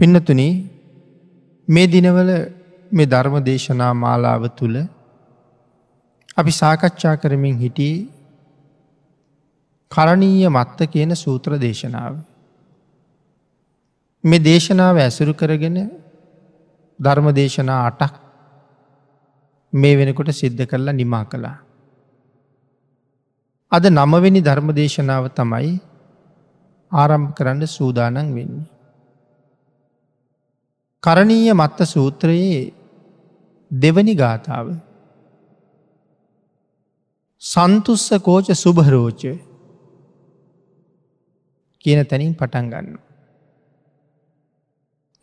පින්නතුන මේ දිනවල මේ ධර්ම දේශනා මාලාව තුළ අපි සාකච්ඡා කරමින් හිටියේ කරණීය මත්ත කියන සූත්‍ර දේශනාව. මේ දේශනාව ඇසුරු කරගෙන ධර්ම දේශනා අටක් මේ වෙනකොට සිද්ධ කරලා නිමා කළා. අද නමවෙනි ධර්ම දේශනාව තමයි ආරම්භ කරන්න සූදානන් වෙන්නේ. කරණීය මත්ත සූත්‍රයේ දෙවනි ගාථාව. සන්තුස්ස කෝච සුභරෝච කියන තැනින් පටන් ගන්න.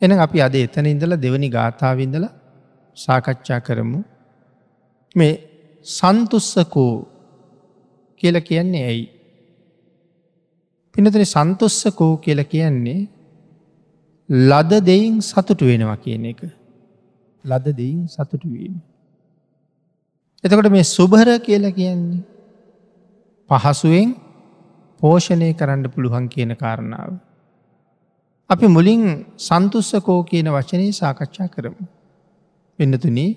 එන අපි අද එතන ඉඳල දෙවනි ගාථාවිඳල සාකච්ඡා කරමු මේ සන්තුස්සකෝ කියල කියන්නේ ඇයි. පිනතන සන්තුස්සකෝ කියල කියන්නේ ලද දෙයින් සතුටු වෙනවා කියන එක. ලද දෙයින් සතුටුවීම. එතකොට මේ සුභර කියලා කියන්නේ පහසුවෙන් පෝෂණය කරන්න පුළුවන් කියන කාරණාව. අපි මුලින් සන්තුස්සකෝ කියන වචනය සාකච්ඡා කරමු. වෙන්නතුනී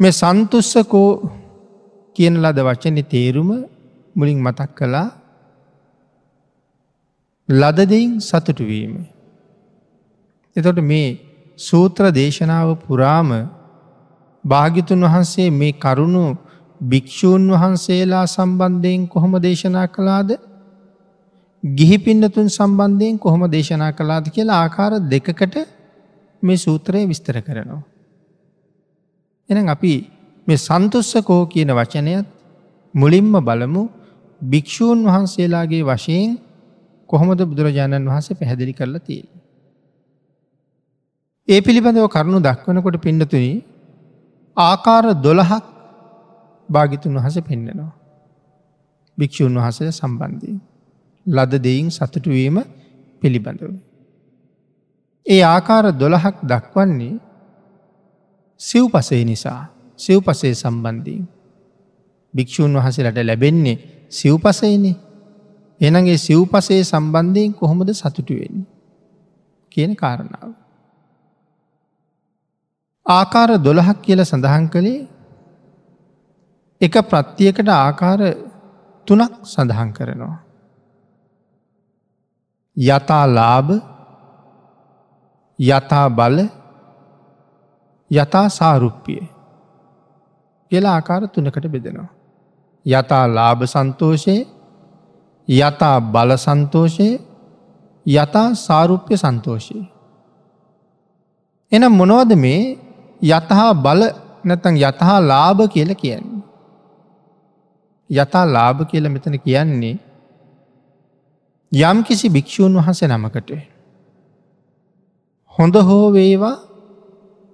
මේ සන්තුස්සකෝ කියන ලද වචන තේරුම මුලින් මතක් කළා ලදදයින් සතුටුවීම. එතොට මේ සූත්‍ර දේශනාව පුරාම භාගිතුන් වහන්සේ මේ කරුණු භික්‍ෂූන් වහන්සේලා සම්බන්ධයෙන් කොහොම දේශනා කළාද ගිහි පින්නතුන් සම්බන්ධයෙන් කොහොම දේශනා කළාද කියලා ආකාර දෙකකට මේ සූත්‍රය විස්තර කරනවා. එන අපි මේ සන්තුස්සකෝ කියන වචනයත් මුලින්ම බලමු භික්‍ෂූන් වහන්සේලාගේ වශයෙන් කොහොමද බුදුරජාණන් වහන්සේ පැහැදිලි කරලා තිය. ඒ පිළිබඳව කරුණු දක්වනකොට පිඩතුනි ආකාර දොළහක් භාගිතුන් වහස පෙන්න්නනවා. භික්‍ෂූන් වහසය සම්බන්ධී. ලද දෙයින් සතුටුවීම පිළිබඳව. ඒ ආකාර දොළහක් දක්වන්නේ සිව් පසේ නිසා සිව් පසේ සම්බන්ධී. භික්‍ෂූන් වහසලට ලැබෙන්නේ සිව් පසේනේ එනගේ සිව් පසේ සම්බන්ධයෙන් කොහොමද සතුටුවෙන් කියන කාරණාව. ආකාර දොළහක් කියල සඳහන් කළේ එක ප්‍රත්තියකට ආකාර තුනක් සඳහන් කරනවා. යතා ලාභ යතා බල යතා සාරුප්පිය කියලා ආකාර තුනකට බෙදෙනවා. යතා ලාභ සන්තෝෂය යතා බල සන්තෝෂය යතා සාරුප්‍ය සන්තෝෂය. එනම් මොනවද මේ යතහා බල නැතන් යතහා ලාභ කියල කියන්නේ. යතා ලාභ කියල මෙතන කියන්නේ යම් කිසි භික්‍ෂූන් වහස නමකට හොඳ හෝ වේවා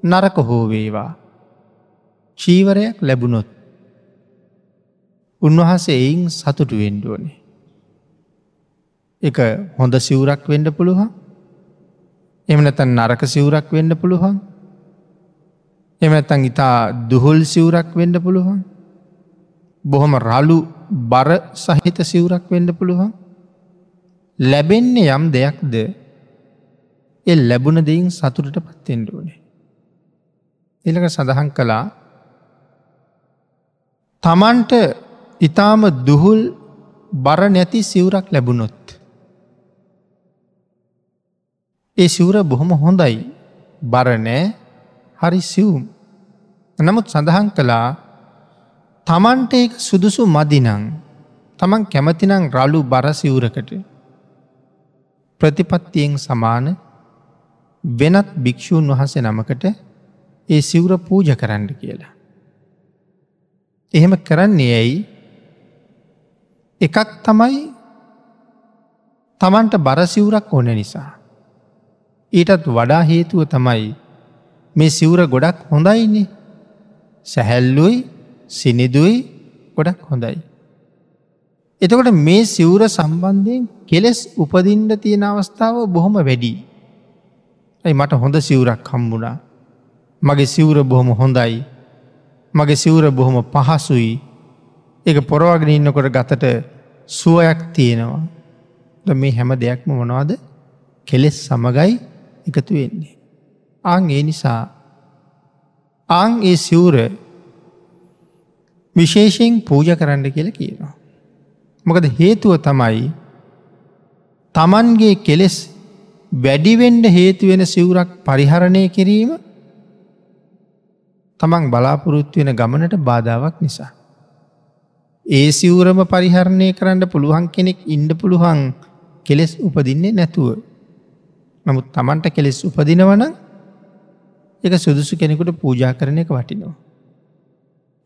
නරක හෝ වේවා චීවරයක් ලැබුණොත් උන්වහසේ එයින් සතුටු වෙන්ඩුවනේ. එක හොඳ සිවුරක් වෙන්ඩ පුළුවන් එමනතන් නරක සිවුරක් වෙන්ඩ පුළුවන් එමනැත්තන් ඉතා දුහොල් සිවුරක් වෙන්ඩ පුළුවන් බොහොම රලු බර සහිත සිවුරක් වෙන්ඩ පුළුවන් ලැබෙන්නේ යම් දෙයක්ද එ ලැබුණ දෙයින් සතුරට පත්තෙන්ඩුවනේ. එළක සඳහන් කළා තමන්ට ඉතාම දුහුල් බර නැති සිවුරක් ලැබුණොත්. ඒ සිවුර බොහොම හොඳයි බරනෑ හරි සිවුම්. නමුත් සඳහන් කළා තමන්ට ඒක සුදුසු මදිනං තමන් කැමතිනං රලු බර සිවුරකට ප්‍රතිපත්තියෙන් සමාන වෙනත් භික්‍ෂූන් වහස නමකට ඒ සිවුර පූජ කරන්න කියලා. එහෙම කරන්නේ ඇයි එකක් තමයි තමන්ට බරසිවුරක් ඕන නිසා. ඊටත් වඩා හේතුව තමයි මේ සිවුර ගොඩක් හොඳයින්නේ සැහැල්ලුයි සිනිදුයි ගොඩක් හොඳයි. එතකොට මේ සිවුර සම්බන්ධයෙන් කෙලෙස් උපදින්ට තියෙන අවස්ථාව බොහොම වැඩි. ඇයි මට හොඳ සිවුරක් හම්බුණා. මගේ සිවුර බොහොම හොඳයි. මගේ සිවුර බොහොම පහසුයි. එක පොරවාගෙන ඉන්නකොට ගතට සුවයක් තියෙනවා. මේ හැම දෙයක්ම මොනවාද කෙලෙස් සමගයි එකතු වෙන්නේ. ආං ඒ නිසා ආං ඒ සිවුර විශේෂයෙන් පූජ කරන්න කියල කියනවා. මොකද හේතුව තමයි තමන්ගේ කෙලෙස් වැඩිවෙන්ඩ හේතුවෙන සිවුරක් පරිහරණය කිරීම තමන් බලාපොරොත්තු වෙන ගමනට බාධාවක් නිසා. ඒ සිවුරම පරිහරණය කරන්න පුළුවන් කෙනෙක් ඉන්ඩ පුළුවන් කෙලෙස් උපදින්නේ නැතුව. නමුත් තමන්ට කෙලෙස් උපදිනවන එක සුදුසු කෙනෙකුට පූජා කරන එක වටිනවා.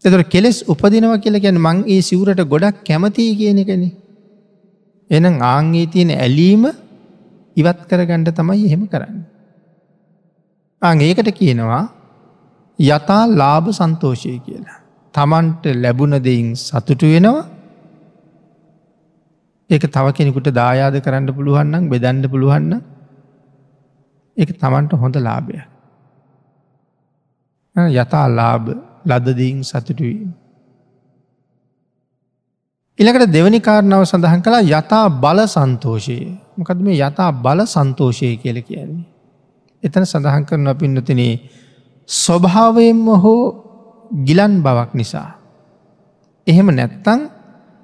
එතර කෙලෙස් උපදිනවා කියල ගැන මං ඒ සිවුරට ගොඩක් කැමතියි කියන එකන. එනම් ආංගේ තියෙන ඇලීම ඉවත් කරගණ්ඩ තමයි එහෙම කරන්න. අං ඒකට කියනවා යතා ලාභ සන්තෝෂය කියලා. තමන්ට ලැබුණ දෙයින් සතුටු වෙනවා ඒක තව කෙනෙකුට දායාද කරන්න පුළුවන්නම් බෙදන්ඩ පුළුවන්න එක තමන්ට හොඳ ලාභය. යතා ලාභ ලදදීන් සතුටුවීම. ඉළකට දෙවනි කාරණාව සඳහන් කලා යතා බල සන්තෝෂයේ මොකද මේ යතා බල සන්තෝෂය කියල කියන්නේ. එතන සඳහන් කරන පින්නතිනේ ස්වභාවයෙන්ම හෝ ගිලන් බවක් නිසා. එහෙම නැත්තං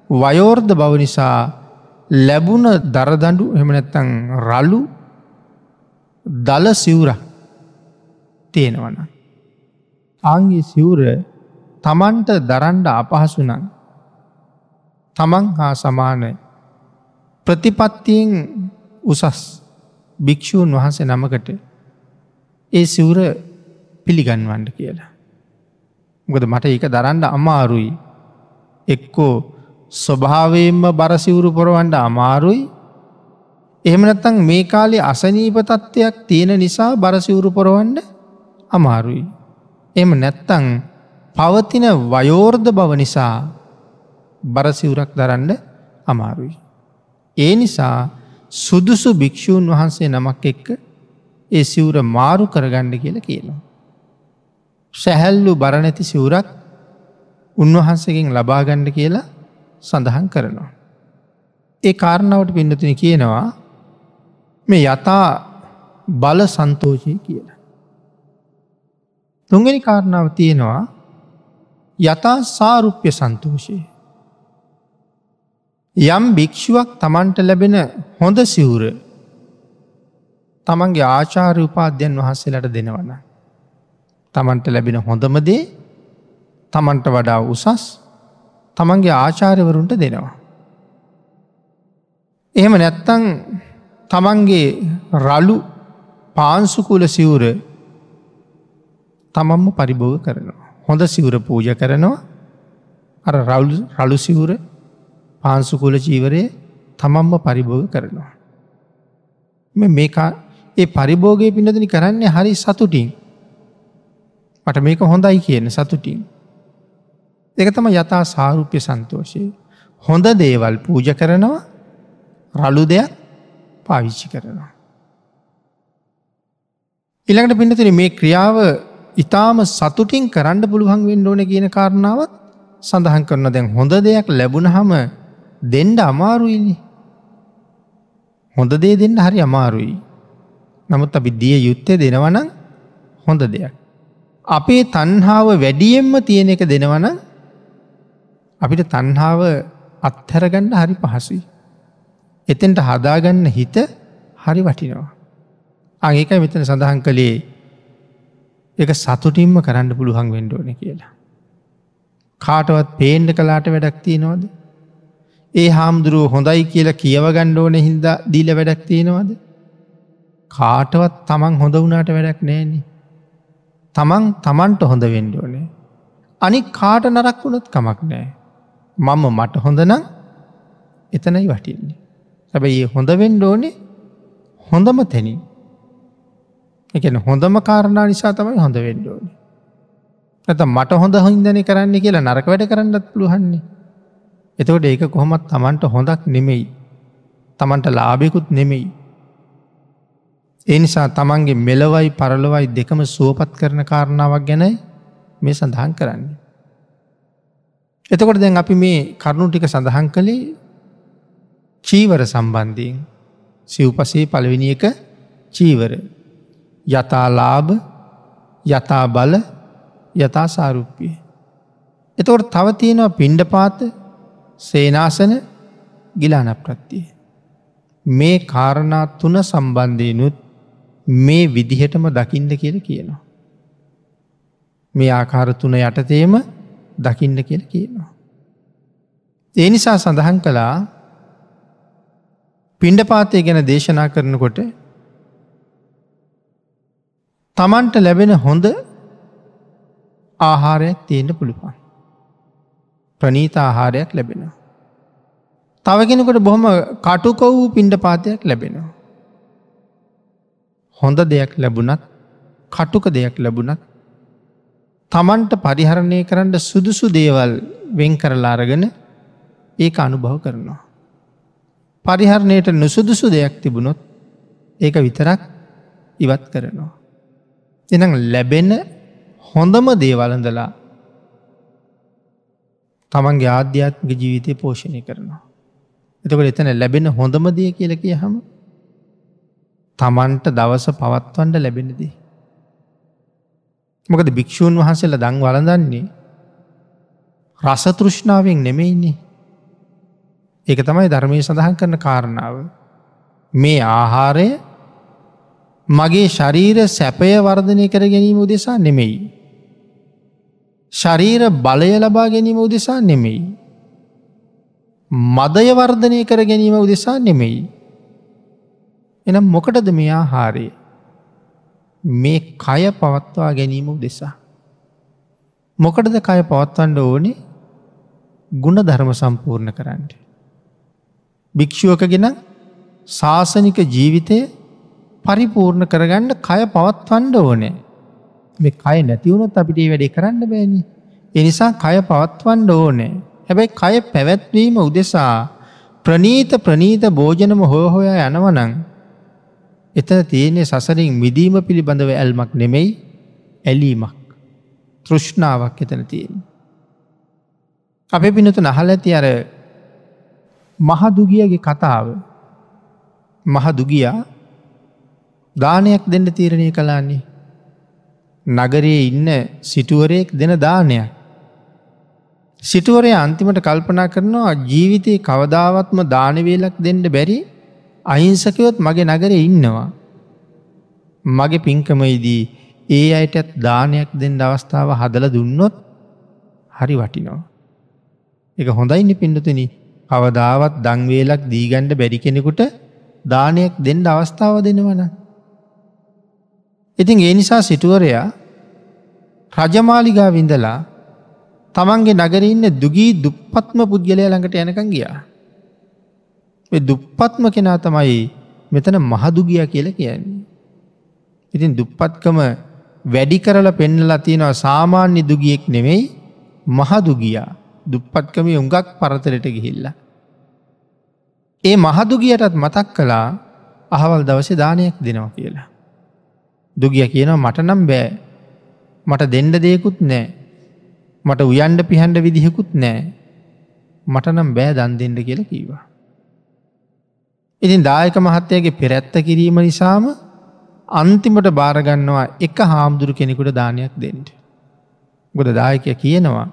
වයෝර්ධ බව නිසා ලැබුණ දරදඩු එම නැත්තං රලු දල සිවුර තියෙනවන. ආංගේ සිවුර තමන්ට දරන්ඩ අපහසුනං තමන් හා සමාන ප්‍රතිපත්තියෙන් උසස් භික්‍ෂූන් වහන්සේ නමකට ඒ සිවුර පිළිගන්වන්ඩ කියලා. ගොද මට ඒක දරන්ඩ අමාරුයි එක්කෝ ස්වභාවයෙන්ම බරසිවුරු පොරවන්ඩ අමාරුයි එහෙමනත්තං මේ කාලේ අසනීප තත්ත්වයක් තියෙන නිසා බරසිවුරු පොරවන්ඩ අමාරුයි. එම නැත්තං පවතින වයෝර්ධ බව නිසා බරසිවුරක් දරන්න අමාරුයි. ඒ නිසා සුදුසු භික්‍ෂූන් වහන්සේ නමක් එක්ක ඒ සිවුර මාරු කරගණ්ඩ කියල කියනවා. සැහැල්ලු බරණැති සිවුරක් උන්වහන්සකින් ලබාගණ්ඩ කියලා සඳහන් කරනවා. ඒ කාරණාවට පින්නතින කියනවා මේ යතා බල සන්තෝෂය කියලා. තුන්ගනි කාරණාව තියෙනවා යතා සාරුප්‍ය සන්තෝෂය. යම් භික්‍ෂුවක් තමන්ට ලැබෙන හොඳ සිවුර තමන්ගේ ආචාර උපාධ්‍යයන් වහන්සේලට දෙනවන. තමන්ට ලැබෙන හොඳමදේ තමන්ට වඩා උසස් තමන්ගේ ආචාරවරුන්ට දෙනවා. එහෙම නැත්තං තමන්ගේ රලු පාන්සුකුල සිවුර තමම්ම පරිභෝග කරනවා. හොඳ සිවුර පූජ කරනවා අර රලු සිවුර පාන්සුකුල චීවරය තමම්ම පරිභෝග කරනවා. මේකා ඒ පරිභෝගය පිනදනි කරන්නේ හරි සතුටින් මට මේක හොඳයි කියන සතුටින්. එක තම යතා සාරුප්‍ය සන්තෝෂය. හොඳ දේවල් පූජ කරනවා රලු දෙයක් පාවිච්චි කරනවා. ඉළඟට පිනතින මේ ක්‍රියාව ඉතාම සතුටින් කරන්න පුළුවන් වෙන්න ඕන කියන කාරණාවත් සඳහන් කරන දැන් හොඳ දෙයක් ලැබුණ හම දෙන්ඩ අමාරුයිනි. හොඳ දේ දෙන්න හරි අමාරුයි. නමුත් අපි දිය යුත්තේ දෙනවනම් හොඳ දෙයක්. අපේ තන්හාාව වැඩියෙන්ම තියෙන එක දෙනවන අපිට තන්හාාව අත්හැරගන්න හරි පහසුයි. එතෙන්ට හදාගන්න හිත හරි වටිනවා. අඒක මෙතන සඳහන් කළේ එක සතුටින්ම කරන්න පුළුවන් වෙන්ඩෝන කියලා. කාටවත් පේන්ඩ කලාට වැඩක් තියෙනවද. ඒ හාමුදුරුව හොඳයි කියලා කියව ගණ්ඩෝන හින්ද දීල වැඩක් තියෙනවද. කාටවත් තමන් හොඳ වුණට වැඩක් නෑනේ. තමන් තමන්ට හොඳ වෙන්ඩෝනේ. අනි කාට නරක් වුණොත් කමක් නෑ. මම මට හොඳනම් එතනයි වටින්නේ. හැබැයි ඒ හොඳ වෙන්ඩෝනේ හොඳම තැනින්. එකන හොඳම කාරණා නිසා තමයි හොඳ වෙන්ඩෝනේ. ඇත මට හොඳ හොන්දන කරන්න කියලා නරක වැඩ කරන්නත් පුළුවන්නේ. එතකොට ඒක කොහොමත් තමන්ට හොඳක් නෙමෙයි. තමන්ට ලාභයකුත් නෙමෙයි. ඒ නිසා තමන්ගේ මෙලවයි පරලොවයි දෙකම සුවපත් කරන කාරණාවක් ගැනයි මේ සඳහන් කරන්නේ. එතකොට දැන් අපි මේ කරුණු ටික සඳහන් කළේ චීවර සම්බන්ධයෙන් සිව්පසේ පළවෙනි එක චීවර යථලාභ යථා බල යථා සාරුප්පිය. එතවට තව තියෙනවා පිණ්ඩපාත සේනාසන ගිලාන ප්‍රත්තිය. මේ කාරණා තුන සම්බන්ධයනුත් මේ විදිහටම දකිින්ද කියල කියනවා. මේ ආකාර තුන යටතේම දකින්න කියල කියනවා. ඒ නිසා සඳහන් කළා පිණ්ඩපාතය ගැන දේශනා කරනකොට තමන්ට ලැබෙන හොඳ ආහාරයක් තියෙන්ට පුළුවන්. ප්‍රනීත ආහාරයක් ලැබෙනවා. තවගෙනකොට බොහොම කටුක වූ පිණ්ඩ පාතයක් ලැබෙනවා. හොඳ දෙයක් ලැබුණත් කටුක දෙයක් ලැබුණත් තමන්ට පරිහරණය කරන්න සුදුසු දේවල් වෙන් කරලා අරගෙන ඒක අනුභව කරනවා. පරිහරණයට නුසුදුසු දෙයක් තිබුණොත් ඒක විතරක් ඉවත් කරනවා. එනම් ලැබෙන හොඳම දේවලඳලා තමන්ගේ ආධ්‍යාත්මික ජීවිතය පෝෂණය කරනවා. එතකට එතන ලැබෙන හොඳම දය කියල කිය හම තමන්ට දවස පවත්වන්ඩ ලැබෙනදී. මොකද භික්‍ෂූන් වහන්සේල දං වලදන්නේ රසතෘෂ්ණාවෙන් නෙමෙයින්නේ. ඒක තමයි ධර්මය සඳහන් කරන කාරණාව. මේ ආහාරය මගේ ශරීර සැපය වර්ධනය කර ගැනීම උදෙසා නෙමෙයි. ශරීර බලය ලබා ගැනීම උදෙසා නෙමෙයි. මදය වර්ධනය කර ගැනීම උදෙසා නෙමෙයි. එනම් මොකටද මේ ආහාරය මේ කය පවත්වා ගැනීම උදෙසා. මොකටද කය පවත්වන්ඩ ඕනේ ගුණ ධර්ම සම්පූර්ණ කරන්න. භික්‍ෂුවකගෙන ශාසනික ජීවිතය පරිපූර්ණ කරගන්න කය පවත්වන්ඩ ඕනේ මේ කය නැතිවුණොත් අපිට වැඩි කරන්න බෑනි. එනිසා කය පවත්වන්ඩ ඕනේ හැබැයි කය පැවැත්වීම උදෙසා ප්‍රනීත ප්‍රනීත භෝජනම හෝ හොයා යනවනං එතන තියනේ සසරින් මිදීම පිළිබඳව ඇල්මක් නෙමෙයි ඇලීමක් තෘෂ්ණාවක් එතන තියෙන. අපේ පිනතු නහල ඇති අර මහදුගියගේ කතාව මහදුගියා දානයක් දෙන්න තීරණය කලාන්නේ නගරයේ ඉන්න සිටුවරයෙක් දෙන දානයක් සිටුවරය අන්තිමට කල්පනා කරනවා ජීවිතයේ කවදාවත්ම දානවේලක් දෙන්න බැරි අහිංසකයොත් මගේ නගර ඉන්නවා. මගේ පින්කමයිදී ඒ අයටත් දානයක් දෙන්න අවස්ථාව හදල දුන්නොත් හරි වටිනවා. එක හොඳයින්න පිඩතුන කවදාවත් දංවේලක් දීගණ්ඩ බැරි කෙනෙකුට දානයක් දෙන්න අවස්ථාව දෙනවන. ඉතින් ඒ නිසා සිටුවරයා රජමාලිගා විඳලා තමන්ගේ නගරඉන්න දුගී දුප්පත්ම පුද්ගලය ළඟට යනකං ගියා. දුප්පත්ම කෙනා තමයි මෙතන මහදුගිය කියල කියන්නේ. ඉතින් දුප්පත්කම වැඩි කරල පෙන්නලා තියෙනවා සාමාන්‍ය දුගියෙක් නෙමෙයි මහදුගියා දුප්පත්කම උඟක් පරතරට ගිහිල්ල. ඒ මහදුගියටත් මතක් කලා අහවල් දවස දානයක් දෙනවා කියලා. දුගිය කියනවා මට නම් බෑ මට දෙන්ඩ දෙයකුත් නෑ මට උයන්ඩ පිහන්ඩ විදිහකුත් නෑ මට නම් බෑ දන් දෙෙන්ඩ කියල කීවා. ඉතින් දායක මහත්තයගේ පෙරැත්ත කිරීම නිසාම අන්තිමට භාරගන්නවා එක හාමුදුරු කෙනෙකුට දානයක් දෙෙන්ට. ගොද දායකය කියනවා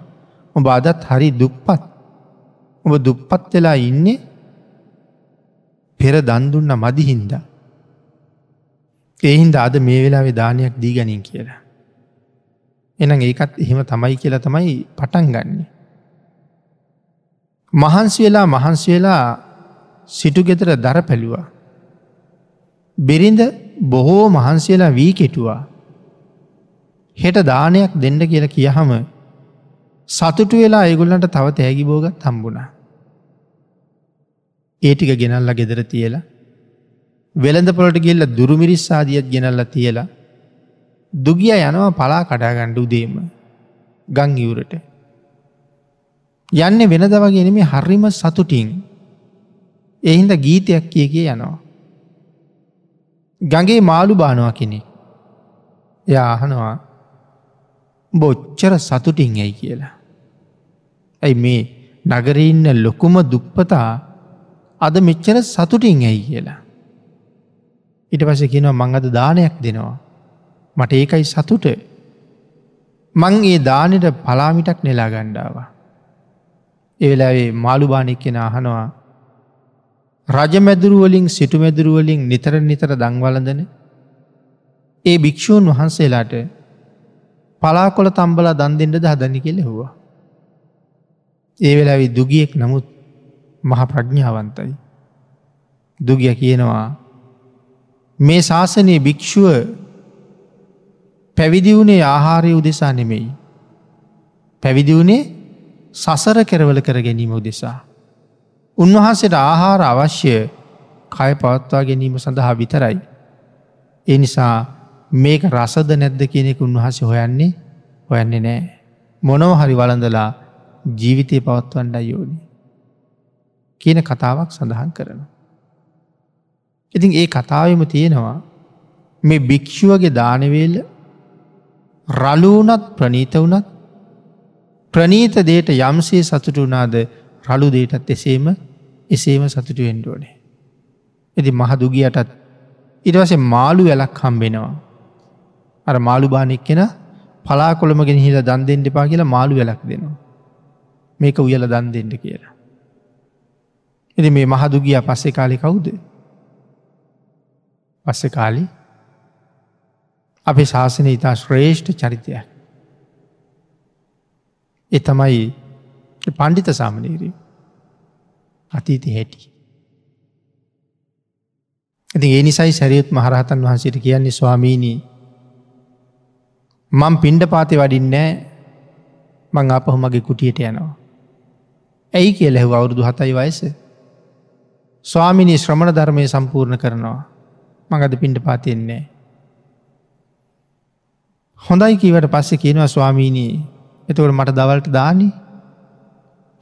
ඔබ අදත් හරි දුප්පත් ඔබ දුප්පත් වෙලා ඉන්නේ පෙර දන්දුන්න මදිහින්ද. එහින්ද අද මේ වෙලා දානයක් දී ගනින් කියලා. එන ඒකත් එහෙම තමයි කියලා තමයි පටන් ගන්නේ. මහන්සි වෙලා මහන්සි වෙලා සිටු ගෙතර දර පැළුවා. බිරිඳ බොහෝ මහන්සියලා වී කෙටුවා. හෙට දානයක් දෙන්න කියලා කියහම සතුටු වෙලා ඒගුල්ලන්ට තව තෑගි බෝගත් තම්බුණා. ඒටික ගෙනල්ල ගෙදර තියලා වෙළඳ පොලට ගෙල්ල දුරුමිරිස්සාදියත් ගෙනල්ල තියලා දුගිය යනවා පලා කඩාගණ්ඩ උදේම ගං ඉවරට. යන්න වෙනද වගෙනම හරිම සතුටින් එහින්ද ගීතයක් කිය කිය යනවා. ගගේ මාළු බානවා කෙනෙ. එය අහනවා බොච්චර සතුටින් ඇයි කියලා. ඇයි මේ නගරඉන්න ලොකුම දුප්පතා අද මෙච්චර සතුටින් ඇයි කියලා. ඉට පස කියනවා මං අද දානයක් දෙනවා. මට ඒකයි සතුට මං ඒ දානට පලාමිටක් නෙලා ගණ්ඩාව. එවෙලාවේ මාළුබානික් කෙන අහනවා රජමැදුරුවලින් සිටුමැදුරුවලින් නිතර නිතර දංවලඳන ඒ භික්‍ෂූන් වහන්සේලාට පලාකොල තම්බල දන් දෙෙන්ට හදන්න කෙ හවා. ඒ වෙලාවි දුගියෙක් නමුත් මහ ප්‍රඥාවන්තයි. දුගිය කියනවා මේ ශාසනයේ භික්‍ෂුව පැවිදි වුණේ ආහාරය උදෙසා නෙමෙයි. පැවිදි වුණේ සසර කෙරවල කර ගැනීම උදෙසා. උන්වහන්සේට ආහාර අවශ්‍ය කය පවත්වා ගැනීම සඳහා විතරයි. ඒ නිසා මේක රසද නැද්ද කියනෙක උන්වහස හොයන්නේ හොයන්නේ නෑ. මොනව හරි වලඳලා ජීවිතය පවත්වන්ඩ යෝනි. කියන කතාවක් සඳහන් කරනවා. ඉතින් ඒ කතාවම තියෙනවා මේ භික්‍ෂුවගේ දානවේල්ල රලූනත් ප්‍රනීත වනත් ප්‍රනීත දේට යම්සේ සතුට වනාද රළු දේටත් එසේම එසේම සතුටු එන්ඩෝනේ. ඇති මහදුගියටත් ඉටවසේ මාළු ඇලක් හම්බෙනවා. අර මාළු බානෙක් කෙන පලා කොළමගෙන හිල දන් දෙෙන්ට පා කියලා මාළු වැලක් දෙනවා. මේක උයල දන් දෙෙන්ට කියලා. එති මේ මහදුගිය පස්සෙ කාලෙ කවුද. පස්සෙ කාලි අපේ ශාසනය ඉතා ශ්‍රේෂ්ඨ චරිතයක්. එතමයි පණ්ඩිත සාමනීරී අතීති හැටි. ඇති ඒ නිසයි සැරියුත් මහරහතන් වහන්සේට කියන්නේ ස්වාමීණී මං පින්ඩ පාති වඩින්නෑ මං අපහු මගේ කුටියට යනවා. ඇයි කිය ලැහව අවුරුදු හතයි වයස. ස්වාමිනී ශ්‍රමණ ධර්මය සම්පූර්ණ කරනවා මඟද පින්ඩ පාතියෙන්නේ. හොඳයි කීවට පස්සෙ කියනවා ස්වාමීණී එතවට මට දවල්ට දානි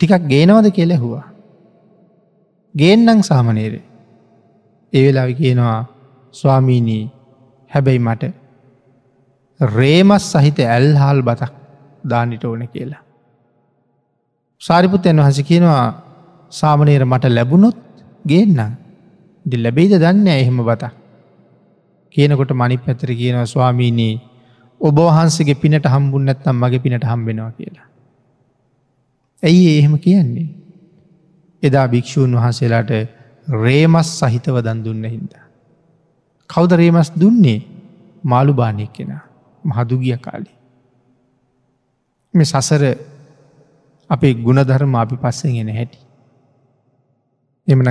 ටිකක් ගේනවද කෙලෙහුවා. ගේන්නං සාමනේරේ. එවෙලාවි කියනවා ස්වාමීණී හැබැයි මට රේමස් සහිත ඇල්හාල් බතක් දානිට ඕන කියලා. සාරිපුත්තයන් වහස කියනවා සාමනේර මට ලැබුණොත් ගේන්නම් ඩි ලැබෙයිද දන්න එහෙම බතක්. කියනකොට මනි පැතර කියනවා ස්වාමීණී ඔබවහන්සගේ පිනට හම්බුන් නැත්තම් මගේ පිනට හම්බෙනවා කියලා. ඇයි එහෙම කියන්නේ. එදා භික්‍ෂූන් වහන්සේලාට රේමස් සහිතව දන් දුන්න හින්ද. කෞද රේමස් දුන්නේ මාළු බානයක් කෙනා මහදුගිය කාලි. මේ සසර අපේ ගුණධර්ම අපි පස්සෙන්ගෙන හැටි. එමන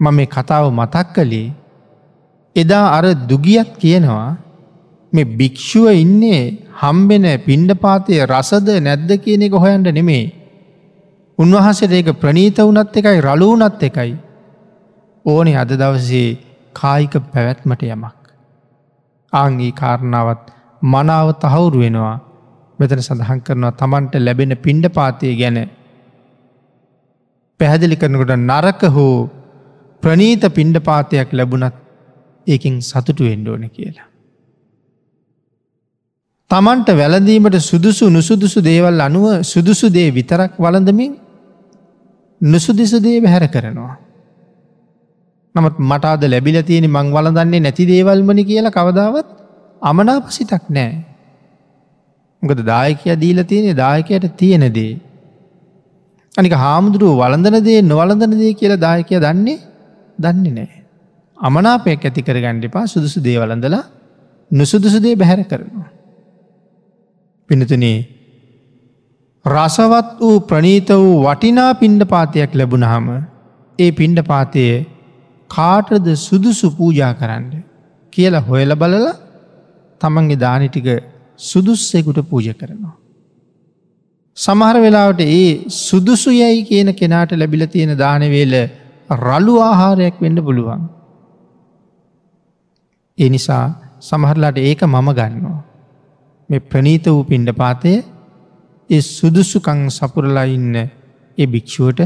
මම මේ කතාව මතක් කළේ එදා අර දුගියත් කියනවා මේ භික්‍ෂුව ඉන්නේ හම්බෙන පිණ්ඩපාතය රසද නැද්ද කියන එක හොයන්ට නෙමේ. උන්වහන්සේට ඒක ප්‍රනීත වනත් එකයි රලූනත් එකයි. ඕනේ අද දවසේ කායික පැවැත්මට යමක්. ආංගේ කාරණාවත් මනාව තහවුරු වෙනවා මෙතන සඳහන් කරනවා තමන්ට ලැබෙන පිණ්ඩ පාතය ගැන පැහැදිලි කරනකොට නරක හෝ ප්‍රනීත පිණ්ඩ පාතයක් ලැබුණත් ඒකින් සතුටු එන්ඩෝන කියලා. තමන්ට වැලඳීමට සුදුසු නුසුදුසු දේවල් අනුව සුදුසු දේ විතරක් වලඳමින් නුසුදිසු දේ බැහැර කරනවා. නමුත් මටාද ලැබිල තියෙන මං වලදන්නේ නැති දේවල්මනි කියලා කවදාවත් අමනාපසිතක් නෑ. මොකද දායකය දීල තියෙනෙ දායකයට තියෙනදේ. අනික හාමුදුරුව වලඳන දේ නොවලඳන දේ කියලා දායකය දන්නේ දන්නේ නෑ. අමනාපයක් ඇති කර ගණ්ඩිපා සුදුසු දේවලඳලා නුසුදුසු දේ බැහැර කරනවා. පිනතුනේ රසවත් වූ ප්‍රනීත වූ වටිනා පිණ්ඩ පාතියක් ලැබුණහම ඒ පිණ්ඩ පාතය කාටද සුදුසු පූජා කරන්න කියලා හොයල බලලා තමන්ගේ දානිටික සුදුස්සෙකුට පූජ කරනවා. සමහර වෙලාවට ඒ සුදුසු යැයි කියන කෙනාට ලැබිල තියෙන දානවේල රලු ආහාරයක් වෙන්න පුළුවන්. ඒ නිසා සමහරලාට ඒක මම ගන්නවා. මේ ප්‍රනීත වූ පිණ්ඩ පාතය ඒ සුදුසුකං සපුරලා ඉන්න ඒ භික්‍ෂුවට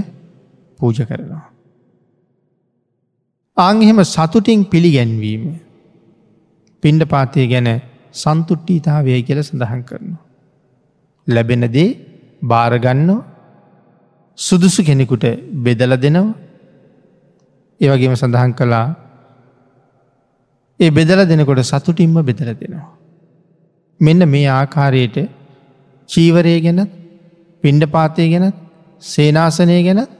පූජ කරනවා. ආංහෙම සතුටින් පිළිගැන්වීම පිණ්ඩ පාතය ගැන සන්තුට්ටීතාවය කියල සඳහන් කරනවා. ලැබෙන දේ භාරගන්න සුදුසු කෙනෙකුට බෙදල දෙනවා ඒවගේම සඳහන් කළා ඒ බෙදල දෙනකොට සතුටින්ම බෙදල දෙනවා. මෙන්න මේ ආකාරයට චීවරය ගැනත් පිණ්ඩ පාතය ගැනත් සේනාසනය ගැනත්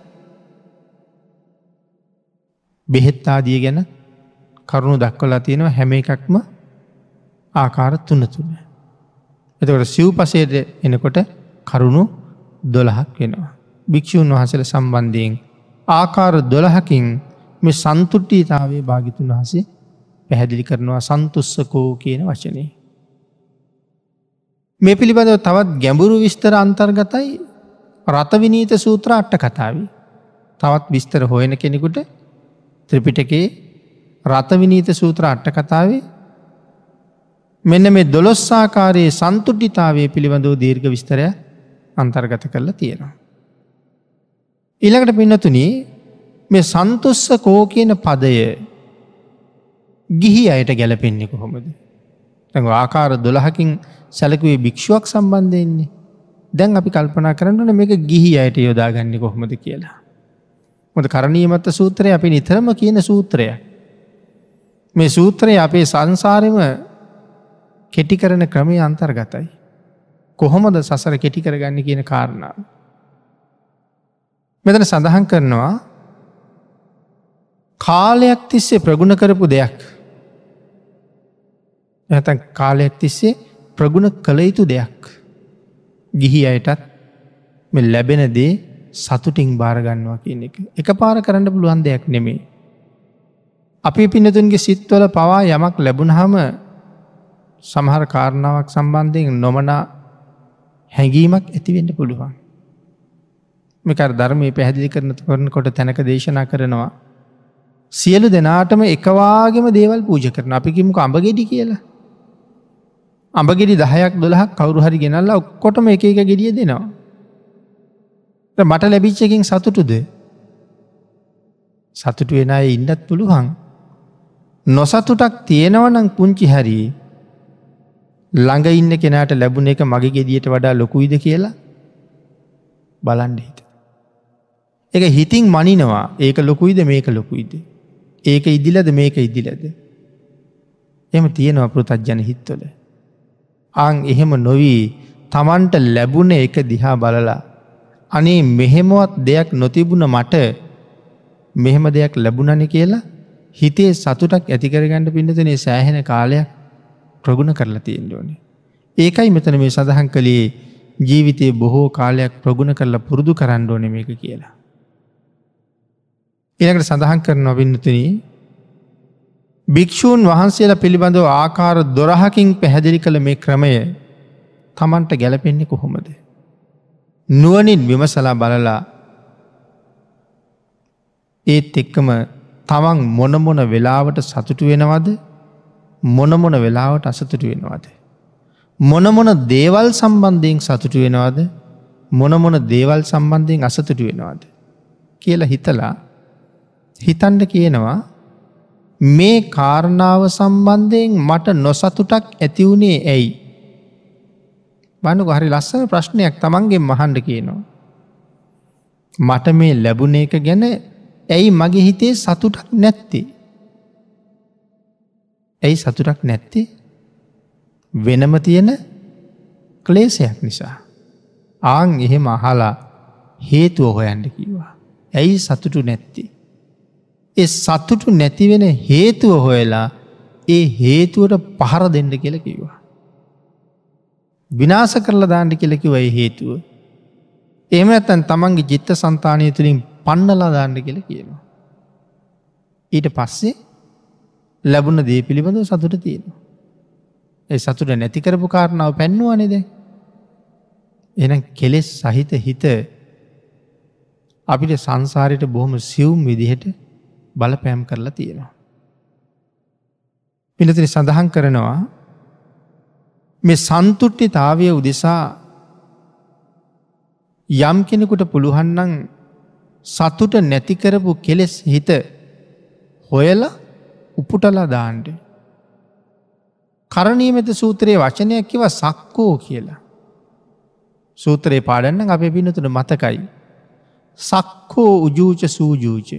බෙහෙත්තාදිය ගැන කරුණු දක්වලා තියෙනවා හැම එකක්ම ආකාර තුන තුන. එතකට සිව් පසේද එනකොට කරුණු දොළහක් වෙනවා. භික්‍ෂූන් වහසල සම්බන්ධයෙන් ආකාර දොළහකින් මේ සන්තුට්ටීතාවේ භාගිතුන් වහසේ පැහැදිලි කරනවා සන්තුස්සකෝ කියන වචනය. මේ පිළිබඳව තවත් ගැඹුරු විස්තර අන්තර්ගතයි රතවිනීත සූත්‍ර අට්ට කතාව. තවත් විස්තර හොයන කෙනෙකුට ත්‍රිපිටකේ රතවිනීත සූත්‍ර අට්ට කතාවේ මෙන්න මේ දොළොස්සාකාරයේ සන්තුට්ටිතාවේ පිළිබඳව දීර්ඝ විස්තරය අන්තර්ගත කරලා තියෙනවා. ඊළඟට පින්නතුන මේ සන්තුස්ස කෝ කියන පදය ගිහි අයට ගැලපෙන්නේ කොහොමද. තැ ආකාර දොළහකින් සැලකුවේ භික්ෂුවක් සම්බන්ධයෙන්නේ දැන් අපි කල්පනා කරන්නන මේක ගිහි අයට යොදාගන්න කොහොමද කියලා. මොද කරණීමත්ත සූත්‍රය අපි නිතරම කියන සූත්‍රය. මේ සූත්‍රය අපේ සංසාරම කෙටි කරන ක්‍රමය අන්තර්ගතයි. කොහොමද සසර කෙටි කරගන්න කියන කාරණාව. මෙතන සඳහන් කරනවා කාලයක් තිස්සේ ප්‍රගුණ කරපු දෙයක් ඇතන් කාලයක් තිස්සේ ප්‍රගුණ කළ යුතු දෙයක් ගිහි අයටත් මෙ ලැබෙන දේ සතුටින් භාරගන්නවා කියන එක එක පාර කරන්න පුළුවන් දෙයක් නෙමේ. අපි පිනතුන්ගේ සිත්වල පවා යමක් ලැබුණහම සමහර කාරණාවක් සම්බන්ධයෙන් නොමනා හැඟීමක් ඇතිවෙන්න පුළුවන්. මෙකර ධර්මය පැහැදිලි කරන කරන කොට තැනක දේශනා කරනවා. සියලු දෙනාටම එකවාගේම දේවල් පූජ කරන අපිකිමුක අඹගෙඩි කියලා. අඹගෙඩි දහයක් දොලහක් කවරු හරි ගෙනල්ලා ඔක්කොටම එක එක ගෙඩිය දෙනවා. මට ලැබිච්චකින් සතුටුද සතුටු වෙන අය ඉන්නත් පුළුවන්. නොසතුටක් තියෙනවනං පුංචි හරී ළඟ ඉන්න කෙනාට ලැබුණ එක මගේ ගෙදියට වඩා ලොකුයිද කියලා බලන්ඩ හිත. එක හිතින් මනිනවා ඒක ලොකුයිද මේක ලොකුයිද. ඒක ඉදිලද මේක ඉදිලද. එම තියෙනවා පෘතජ්ජන හිත්වල. අං එහෙම නොවී තමන්ට ලැබුණ එක දිහා බලලා. අනේ මෙහෙමවත් දෙයක් නොතිබුණ මට මෙහෙම දෙයක් ලැබුණනි කියලා හිතේ සතුටක් ඇතිකරගණඩ පිඩතනේ සෑහෙන කාලයක් ප්‍රගුණ කරලා තියෙන් ඕනේ. ඒකයි මෙතන මේ සඳහන් කළේ ජීවිතයේ බොහෝ කාලයක් ප්‍රගුණ කරලා පුරුදු කරන්න ඕන මේක කියලා. එනකට සඳහන් කරන ඔබින්නතුන භික්‍ෂූන් වහන්සේලා පිළිබඳව ආකාර දොරහකින් පැහැදිලි කළ මේ ක්‍රමය තමන්ට ගැලපෙන්නේ කොහොමද. නුවනින් විමසලා බලලා ඒත් එක්කම තමන් මොනමොන වෙලාවට සතුටු වෙනවද මොනමොන වෙලාවට අසතුටු වෙනවාද. මොනමොන දේවල් සම්බන්ධයෙන් සතුටු වෙනවාද මොනමොන දේවල් සම්බන්ධයෙන් අසතුටු වෙනවාද. කියලා හිතලා හිතන්ඩ කියනවා මේ කාරණාව සම්බන්ධයෙන් මට නොසතුටක් ඇතිවුණේ ඇයි. බණු හරි ලස්සන ප්‍රශ්නයක් තමන්ගේ මහන්ඩ කියනවා. මට මේ ලැබුණ එක ගැන ඇයි මගේ හිතේ සතුටක් නැත්තේ. ඇයි සතුටක් නැත්තේ වෙනම තියෙන ක්ලේසයක් නිසා. ආං එහෙම අහලා හේතුව හොයන්ඩ කිවා. ඇයි සතුටු නැත්ති. ඒ සතුටු නැතිවෙන හේතුව හොයලා ඒ හේතුවට පහර දෙන්න කියල කිවා. විනාස කරලා දාණ්ඩි කෙලෙකිව ඒ හේතුව. එම ඇත්තන් තමන්ගේ ජිත්ත සන්තානය තුළින් පන්නලා දාණ්ඩ කියල කියනවා. ඊට පස්සේ ලැබුණ දේ පිළිබඳව සතුට තියෙනවා. ඒ සතුට නැතිකරපු කාරණාව පැන්නුවනෙද. එන කෙලෙස් සහිත හිත අපිට සංසාරයට බොහොම සියුම් විදිහට බලපෑම් කරලා තියෙනවා. පිනතින සඳහන් කරනවා මේ සන්තුට්ටිතාවය උදෙසා යම් කෙනෙකුට පුළුහන්නන් සතුට නැතිකරපු කෙලෙස් හිත හොයලා උපුටලා දාන්ඩ. කරණීමත සූත්‍රයේ වචනයක් කිව සක්කෝ කියලා. සූත්‍රයේ පාඩන්න අපේ පිනතුන මතකයි. සක්කෝ උජූච සූජූච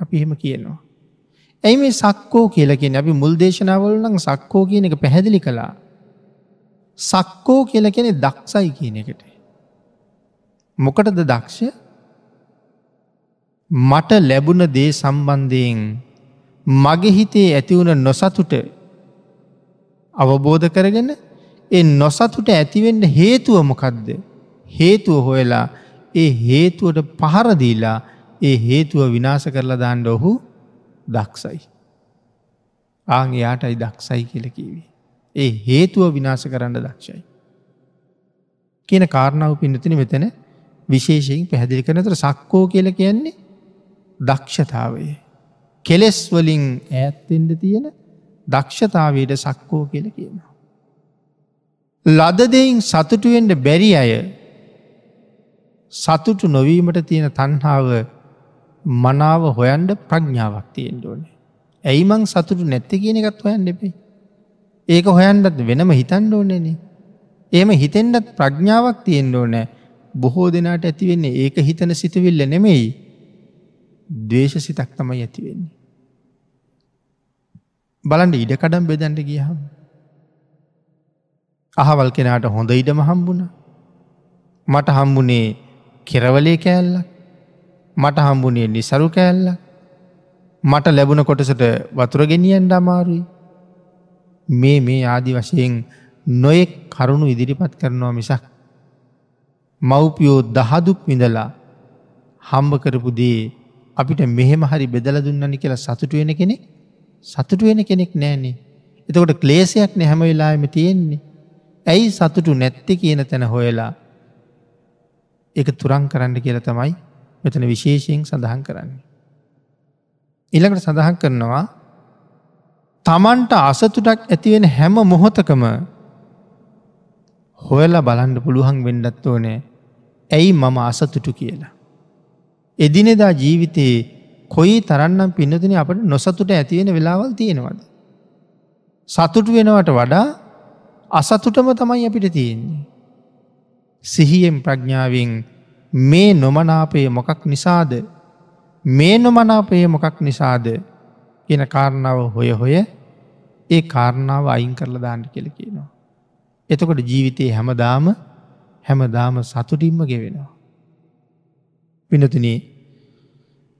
අපි එහෙම කියනවා. ඇයි මේ සක්කෝ කියලකින් අපි මුල් දේශනාවල නම් සක්කෝ කියන එක පැහැදිලි කළා. සක්කෝ කියල කෙනෙ දක්සයි කියන එකට. මොකටද දක්ෂ මට ලැබුණ දේ සම්බන්ධයෙන් මගේ හිතේ ඇතිවුණ නොසතුට අවබෝධ කරගෙන ඒ නොසතුට ඇතිවෙන්න හේතුව මොකක්ද හේතුව හොයලා ඒ හේතුවට පහරදීලා ඒ හේතුව විනාශ කරලා දාන්න ඔහු දක්සයි. ආං එයාටයි දක්සයි කියලකිවේ. ඒ හේතුව විනාශ කරන්න දක්ෂයි. කියන කාරණාව පින්නතින මෙතන විශේෂයෙන් පැහැදිලි කරනතර සක්කෝ කියල කියන්නේ දක්ෂතාවය. කෙලෙස් වලින් ඈත්තෙන්ට තියෙන දක්ෂතාවයට සක්කෝ කියල කියනවා. ලදදයින් සතුටුවෙන්ට බැරි අය සතුටු නොවීමට තියෙන තන්හාාව මනාව හොයන්ඩ ප්‍රඥාවක් තියෙන් ඕනේ. ඇයිමං සතුටු නැත්ත කියන එකත් හොයන් දෙපේ. ඒක හොයන්ඩත් වෙනම හිතන් ඕනෙන. ඒම හිතෙන්ඩත් ප්‍රඥාවක් තියෙන් ඕනෑ බොහෝ දෙනාට ඇතිවෙන්නේ ඒක හිතන සිතවිල්ල නෙමෙයි දවේශ සිතක් තමයි ඇතිවෙන්නේ. බලන්ට ඉඩ කඩම් බෙදැන්ට ගියහම්. අහවල් කෙනාට හොඳ ඉඩම හම්බුණ. මට හම්බුනේ කෙරවලේ කෑල්ලක් මට හම්බුනේ නිසරු කෑල්ලක් මට ලැබුණ කොටසට වතුරගෙනියන්ට අමාරුයි. මේ මේ ආදි වශයෙන් නොයෙක් කරුණු ඉදිරිපත් කරනවා මිසක්. මව්පියෝ දහදුක් විඳලා හම්බ කරපු දේ අපිට මෙහෙම හරි බෙදල දුන්නනි කියලා සතුටුවෙන කෙනෙක් සතුටුවෙන කෙනෙක් නෑනේ. එතකොට ක්ලේසයක් නැහැම වෙලාම තියෙන්නේ. ඇයි සතුටු නැත්ති කියන තැන හොයලා එක තුරන් කරන්න කියල තමයි මෙතන විශේෂයෙන් සඳහන් කරන්නේ. ඉළඟට සඳහන් කරනවා තමන්ට අසතුටක් ඇතිවෙන හැම මොහොතකම හොයලා බලන්ඩ පුළුවන් වෙන්ඩත් ඕනෑ ඇයි මම අසතුටු කියලා. එදිනෙදා ජීවිතයේ කොයි තරන්නම් පින්නතින අපට නොසතුට ඇතිවෙන වෙලාවල් තියෙනවද. සතුටු වෙනවට වඩා අසතුටම තමයි අපිට තියෙන්නේ. සිහියෙන් ප්‍රඥාවෙන් මේ නොමනාපය මොකක් නිසාද මේ නොමනාපය මොකක් නිසාද කියන කාරණාව හොය හොය ඒ කාරණාව අයින් කරල දාන්න කෙල කියනවා. එතකොට ජීවිතයේ හැමදාම හැමදාම සතුටින්ම ගෙවෙනවා. පිනතුන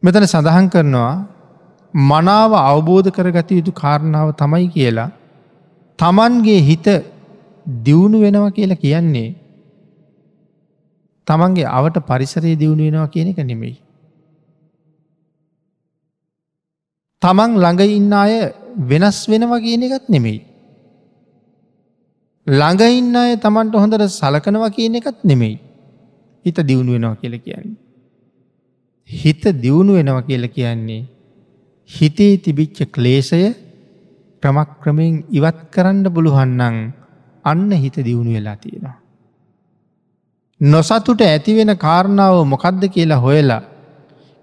මෙතන සඳහන් කරනවා මනාව අවබෝධ කරගත යුතු කාරණාව තමයි කියලා තමන්ගේ හිත දියුණු වෙනවා කියලා කියන්නේ තමන්ගේ අවට පරිසරයේ දියුණු වෙනවා කියන එක නෙමෙයි. තමන් ළඟ ඉන්න අය වෙනස් වෙනවා කියන එකත් නෙමෙයි. ළඟ ඉන්න අය තමන්ට හොඳට සලකනවා කියන එකත් නෙමෙයි. හිත දියුණු වෙනවා කියල කියන්නේ. හිත දියුණු වෙනවා කියල කියන්නේ හිතේ තිබිච්ච ක්ලේෂය ක්‍රමක්‍රමයෙන් ඉවත් කරන්න පුළුවන්නන් අන්න හිත දියුණු වෙලා තියෙනවා. නොසතුට ඇතිවෙන කාරණාව මොකක්ද කියලා හොයලා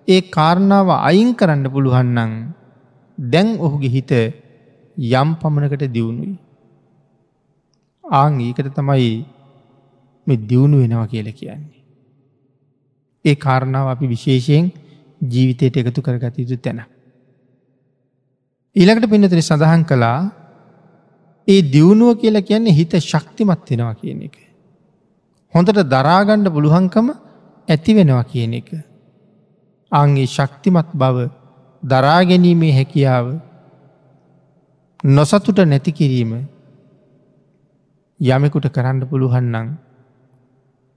ඒ කාරණාව අයින් කරන්න පුළුවන්නන් දැන් ඔහුගේ හිත යම් පමණකට දියුණුයි. ආං ඒකට තමයි මෙ දියුණු වෙනවා කියල කියන්නේ. ඒ කාරණාව අපි විශේෂයෙන් ජීවිතයට එකතු කරගත යුතු තැන. ඊළඟට පින්නතර සඳහන් කළා ඒ දියුණුව කියලා කියන්නේ හිත ශක්තිමත් වෙනවා කියන එක. හොඳට දරාගණ්ඩ පුළුවන්කම ඇති වෙනවා කියන එක. අන්ගේ ශක්තිමත් බව දරාගැනීමේ හැකියාව නොසතුට නැති කිරීම යමෙකුට කරන්න පුළුවන්නම්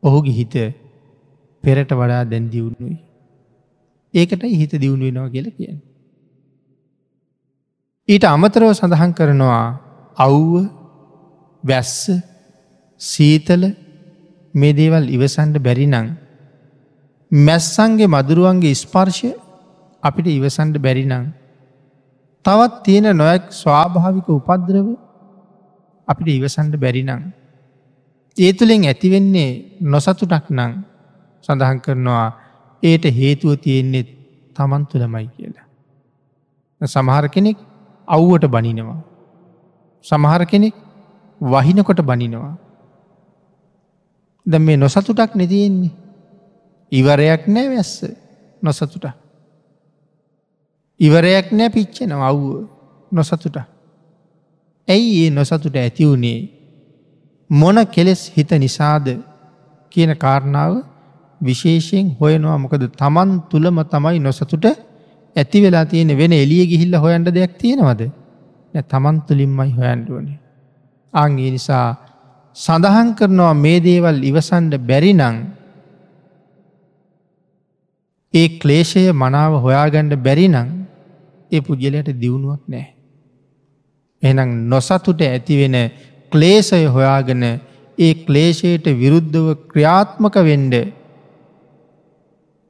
ඔහුගේ හිත පෙරට වඩා දැන් දියුණුයි. ඒකට හිත දියුණු වෙනවා කියල කියෙන්. ඊට අමතරව සඳහන් කරනවා අව්ව වැස්ස සීතල මේ දේවල් ඉවසන්ඩ බැරිනං. මැස්සන්ගේ මදුරුවන්ගේ ස්පර්ශය අපිට ඉවසන්ඩ බැරිනං. තවත් තියෙන නොයක් ස්වාභාවික උපද්‍රව අපිට ඉවසන්ඩ බැරිනං. ඒ තුළින් ඇතිවෙන්නේ නොසතුටක් නං සඳහන් කරනවා ඒට හේතුව තියෙන්නේ තමන් තුළමයි කියලා. සමහර කෙනෙක් අව්වට බනිනවා. සමහර කෙනෙක් වහිනකොට බනිනවා. ද මේ නොසතුටක් නෙතියෙන්නේ. ඉවරයක් නෑ වැස්ස නොසතුට. ඉවරයක් නෑ පිච්චෙන අව්ව නොසතුට. ඇයි ඒ නොසතුට ඇතිවුණේ මොන කෙලෙස් හිත නිසාද කියන කාරණාව විශේෂයෙන් හොයනවා මොකද තමන් තුළම තමයි නොසතුට ඇති වෙලා තියෙන වෙන එලිය ගිහිල්ල හොයන්ට දෙයක් තියෙනවද තමන් තුළින්මයි හොයන්ඩුවනේ. අංගේ නිසා සඳහන් කරනවා මේ දේවල් ඉවසන්ඩ බැරිනං ඒ ක්ලේෂය මනාව හොයාගණ්ඩ බැරිනං ඒ පුද්ගලයට දියුණුවක් නෑ. එනම් නොසතුට ඇතිවෙන ක්ලේසය හොයාගෙන ඒ ක්ලේෂයට විරුද්ධව ක්‍රියාත්මක වෙන්ඩ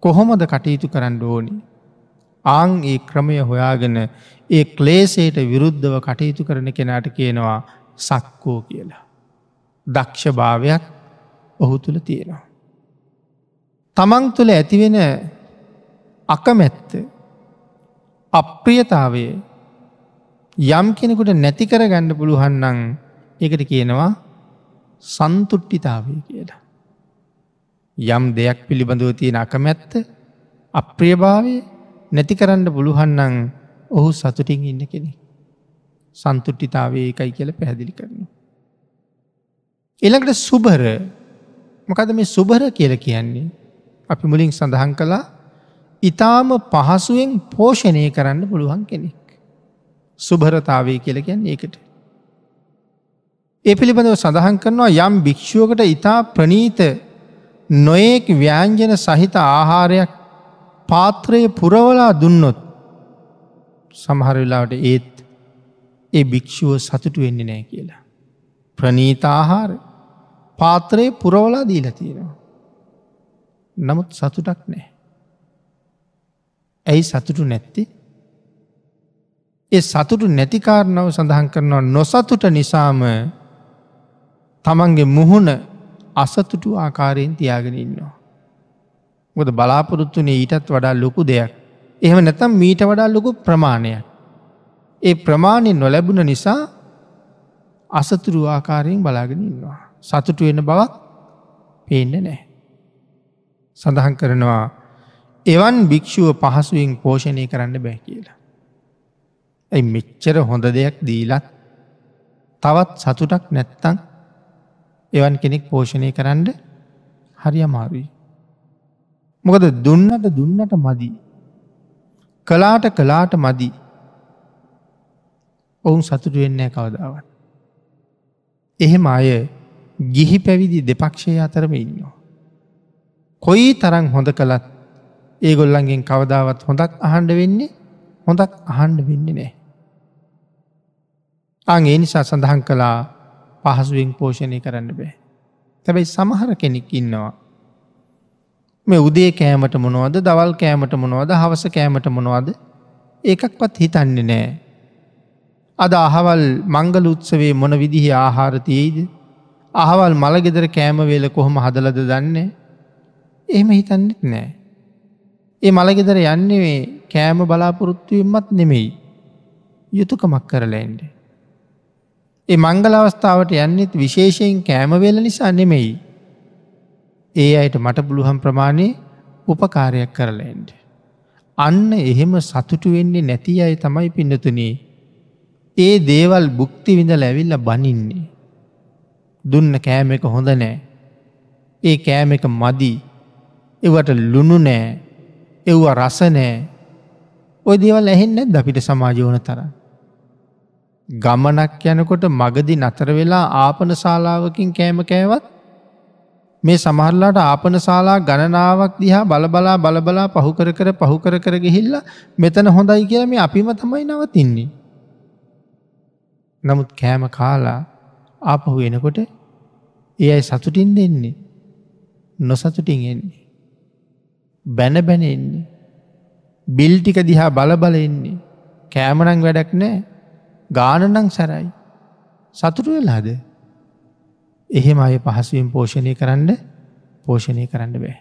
කොහොමද කටයුතු කරන්න ඕනි. ආං ඒ ක්‍රමය හොයාගෙන ඒ ක්ලේසයට විරුද්ධව කටයුතු කරන කෙනාට කියනවා සක්කෝ කියලා. දක්ෂ භාවයක් ඔහු තුළ තියෙනවා. තමන් තුළ ඇතිවෙන අකමැත්ත අප්‍රියතාවය යම් කෙනෙකුට නැති කර ගණ්ඩ පුළුවන්නන් එකට කියනවා සන්තුට්ටිතාවය කියලා. යම් දෙයක් පිළිබඳව තියෙන අකමැත්ත අප්‍රියභාවය නැති කරන්න පුළුවන්නන් ඔහු සතුටින් ඉන්න කෙනෙ. සන්තුට්ටිතාවේ එකයි කියල පැහැදිලි කරනු. එළකට සුභර මොකද මේ සුභර කියල කියන්නේ අපි මුලින් සඳහන් කළා ඉතාම පහසුවෙන් පෝෂණය කරන්න පුළුවන් කෙනෙක්. සුභරතාවේ කියල ගැන්න ඒකට. ඒ පිළිබඳව සඳහන් කරනවා යම් භික්‍ෂුවකට ඉතා ප්‍රනීත නොයෙක් ව්‍යංජන සහිත ආහාරයක් පාත්‍රයේ පුරවලා දුන්නොත් සමහරවෙලාට ඒත් ඒ භික්‍ෂුව සතුටු වෙන්නේ නෑ කියලා. ප්‍රනීතාහාර පාත්‍රයේ පුරවලා දීල තියෙනවා. නමුත් සතුටක් නෑ. ඇයි සතුටු නැත්ති ඒ සතුටු නැතිකාරණව සඳහන් කරනවා නොසතුට නිසාම තමන්ගේ මුහුණ අසතුටු ආකාරයෙන් තියාගෙන ඉන්නවා. ගොද බලාපොරොත්තුනේ ඊටත් වඩා ලොකු දෙයක්. එහෙම නැතම් මීට වඩා ලොකු ප්‍රමාණයක්. ඒ ප්‍රමාණය නොලැබුණ නිසා අසතුරු ආකාරයෙන් බලාගෙන ඉන්නවා. සතුටු වෙන බවක් පේන්න නෑ. සඳහන් කරනවා එවන් භික්‍ෂුව පහසුවෙන් පෝෂණය කරන්න බෑ කියලා. ඇයි මෙච්චර හොඳ දෙයක් දීලත් තවත් සතුටක් නැත්තං එවන් කෙනෙක් පෝෂණය කරන්න හරි අමාරුයි. මොකද දුන්නට දුන්නට මදි. කලාට කලාට මදි ඔවුන් සතුටු වෙන්නේ කවදාවත්. එහෙම අය ගිහි පැවිදි දෙපක්ෂය අතරම ඉන්නවා. කොයි තරං හොඳ කළත් ඒගොල්ලන්ගෙන් කවදාවත් හොඳක් අහන්ඩ වෙන්නේ හොඳක් අහන්ඩ වෙන්නේ නෑ. අං ඒ නිසා සඳහන් කලා පහසුවෙන් පෝෂණය කරන්න බෑ. තැබැයි සමහර කෙනෙක් ඉන්නවා. මේ උදේ කෑමට මොනවද දවල් කෑමට මොනවද හවස කෑමට මොනවද ඒකක්වත් හිතන්නේ නෑ. අද අහවල් මංගල උත්සවේ මොන විදිහ ආහාරතියයිද අහවල් මළගෙදර කෑමවේල කොහොම හදලද දන්නේ එහෙම හිතන්නෙත් නෑ. ඒ මළගෙදර යන්නේ කෑම බලාපොරොත්තුවීමත් නෙමෙයි යුතුකමක් කරලයින්ඩ. ඒ මංගල අවස්ථාවට යන්නෙත් විශේෂයෙන් කෑමවෙල නිසා නෙමෙයි. ඒ අයට මට පුළුහම් ප්‍රමාණය උපකාරයක් කරලයින්ඩ. අන්න එහෙම සතුටු වෙන්නේ නැති අය තමයි පින්නතුනේ. ඒ දේවල් බුක්ති විඳ ලැවිල්ල බනින්නේ. දුන්න කෑම එක හොඳ නෑ. ඒ කෑම එක මදි එවට ලුණු නෑ එව්ව රස නෑ ඔය දේවල් ඇහෙන්න අපිට සමාජෝන තරම්. ගමනක් යනකොට මගදි නතර වෙලා ආපන ශාලාවකින් කෑම කෑවත් මේ සමහරලාට ආපන ශාලා ගණනාවක් දිහා බලබලා බලබලා පහුකර කර පහුකර කර ගිහිල්ල මෙතන හොඳයි කියල මේ අපිම තමයි නවතින්නේ. නමුත් කෑම කාලා ආපහු එනකොට ඒ අයි සතුටින් දෙන්නේ නොසතුටින් එන්නේ. බැන බැන එන්නේ. බිල්ටික දිහා බලබල එන්නේ කෑමනං වැඩක් නෑ ගානනං සැරයි. සතුරු වෙලාද. එහෙම අය පහසුවෙන් පෝෂණය කරන්න පෝෂණය කරන්න බෑ.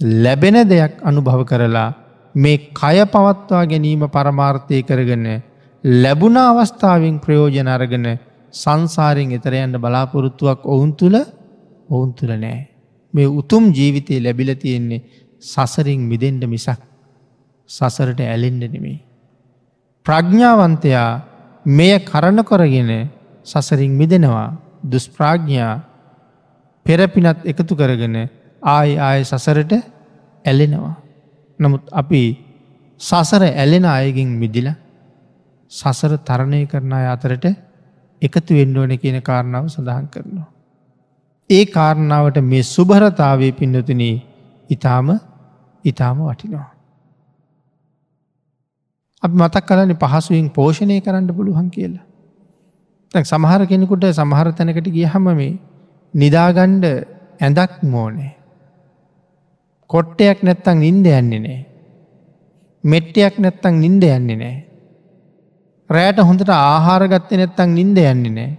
ලැබෙන දෙයක් අනුභව කරලා මේ කය පවත්වා ගැනීම පරමාර්ථය කරගන්න ලැබුණ අවස්ථාවෙන් ප්‍රයෝජන අරගෙන සංසාරයෙන් එතරයන්න බලාපොරොත්තුවක් ඔවුන් තුළ ඔවුන් තුළ නෑ. මේ උතුම් ජීවිතය ලැබිල තියෙන්නේ සසරින් මිදෙන්ට මිසක් සසරට ඇලෙන්ඩ නෙමේ. ප්‍රඥාවන්තයා මෙය කරණ කොරගෙන සසරින් මිදෙනවා දුස්ප්‍රාඥා පෙරපිනත් එකතු කරගෙන ආය ආය සසරට ඇලෙනවා. නමුත් අපි සසර ඇලෙන අයගෙන් මිදිල සසර තරණය කරන අය අතරට එකතු වෙන්ඩෝන කියන කාරණාව සඳහන් කරනවා. ඒ කාරණාවට මේ සුභරතාවේ පින්නතුන ඉතාම ඉතාම වටිනවා. අපි මතක් කලන පහසුවෙන් පෝෂණය කරන්න පුළුවන් කියලා. සමහර කෙනෙකුට සමහර තැනකට ගිය හම මේ නිදාගණ්ඩ ඇඳක් මෝනේ. කොට්ටයක් නැත්තං නින්ද යන්නේ නෑ. මෙට්ටයක් නැත්තං නින්ද යන්නේ නෑ. රෑට හොඳට ආහාරගත්ත නැත්තං නින්ද යන්නේ නෑ.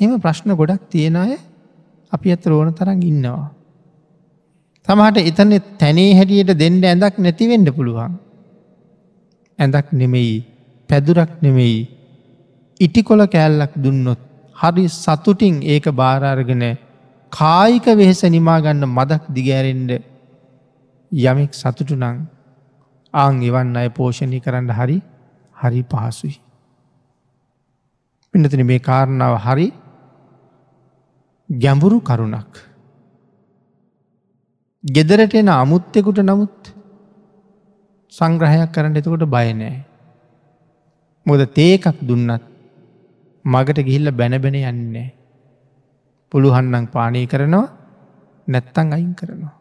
එම ප්‍රශ්න ගොඩක් තියෙන අය අපි ඇත රෝණ තරන් ඉන්නවා. තමට එතන තැනේ හැටියට දෙන්න ඇඳක් නැතිවෙන්න පුළුවන්. ඇඳක් නෙමෙයි පැදුරක් නෙමෙයි ඉටිකොල කෑල්ලක් දුන්නොත් හරි සතුටින් ඒක භාරාර්ගෙන කායික වෙහෙස නිමාගන්න මදක් දිගෑරෙන්ඩ යමෙක් සතුටු නං ආං එවන්න අය පෝෂණය කරන්න හරි හරි පහසුයි. පිනතින මේ කාරණාව හරි ගැඹුරු කරුණක්. ගෙදරට එන අමුත්තෙකුට නමුත් සංග්‍රහයක් කරන්න එතකොට බයනෑ. මොද තේකක් දුන්නත් මගට ගිහිල්ල බැනබෙන යන්නේ. පුළුහන්නන් පානය කරනවා නැත්තං අයින් කරනවා.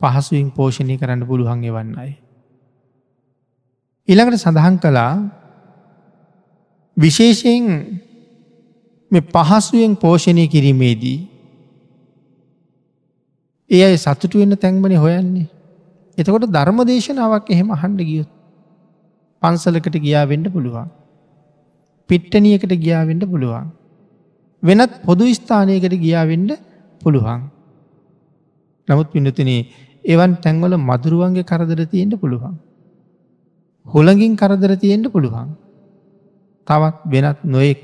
පහසුවෙන් පෝෂණය කරන්න පුළුවන් එවන්නයි. ඉළඟට සඳහන් කළා විශේෂයෙන් මෙ පහසුවෙන් පෝෂණය කිරීමේදී ඒ අයි සතුටු වෙන්න තැන්බනි හොයන්නේ එතකොට ධර්ම දේශනාවක් එහෙම හන්ඩ ගියොත් පන්සලකට ගියා වෙන්ඩ පුළුවන්. පිට්ටනියකට ගියාවෙන්ඩ පුළුවන්. වෙනත් පොදු ස්ථානයකට ගියාවෙන්ඩ පුළුවන්. නමුත් පිනතිනේ එවන් තැන්වල මදුරුවන්ගේ කරදර තියෙන්ට පුළුවන්. හොළඟින් කරදර තියෙන්ට පුළුවන්. තවත් වෙනත් නොයෙක්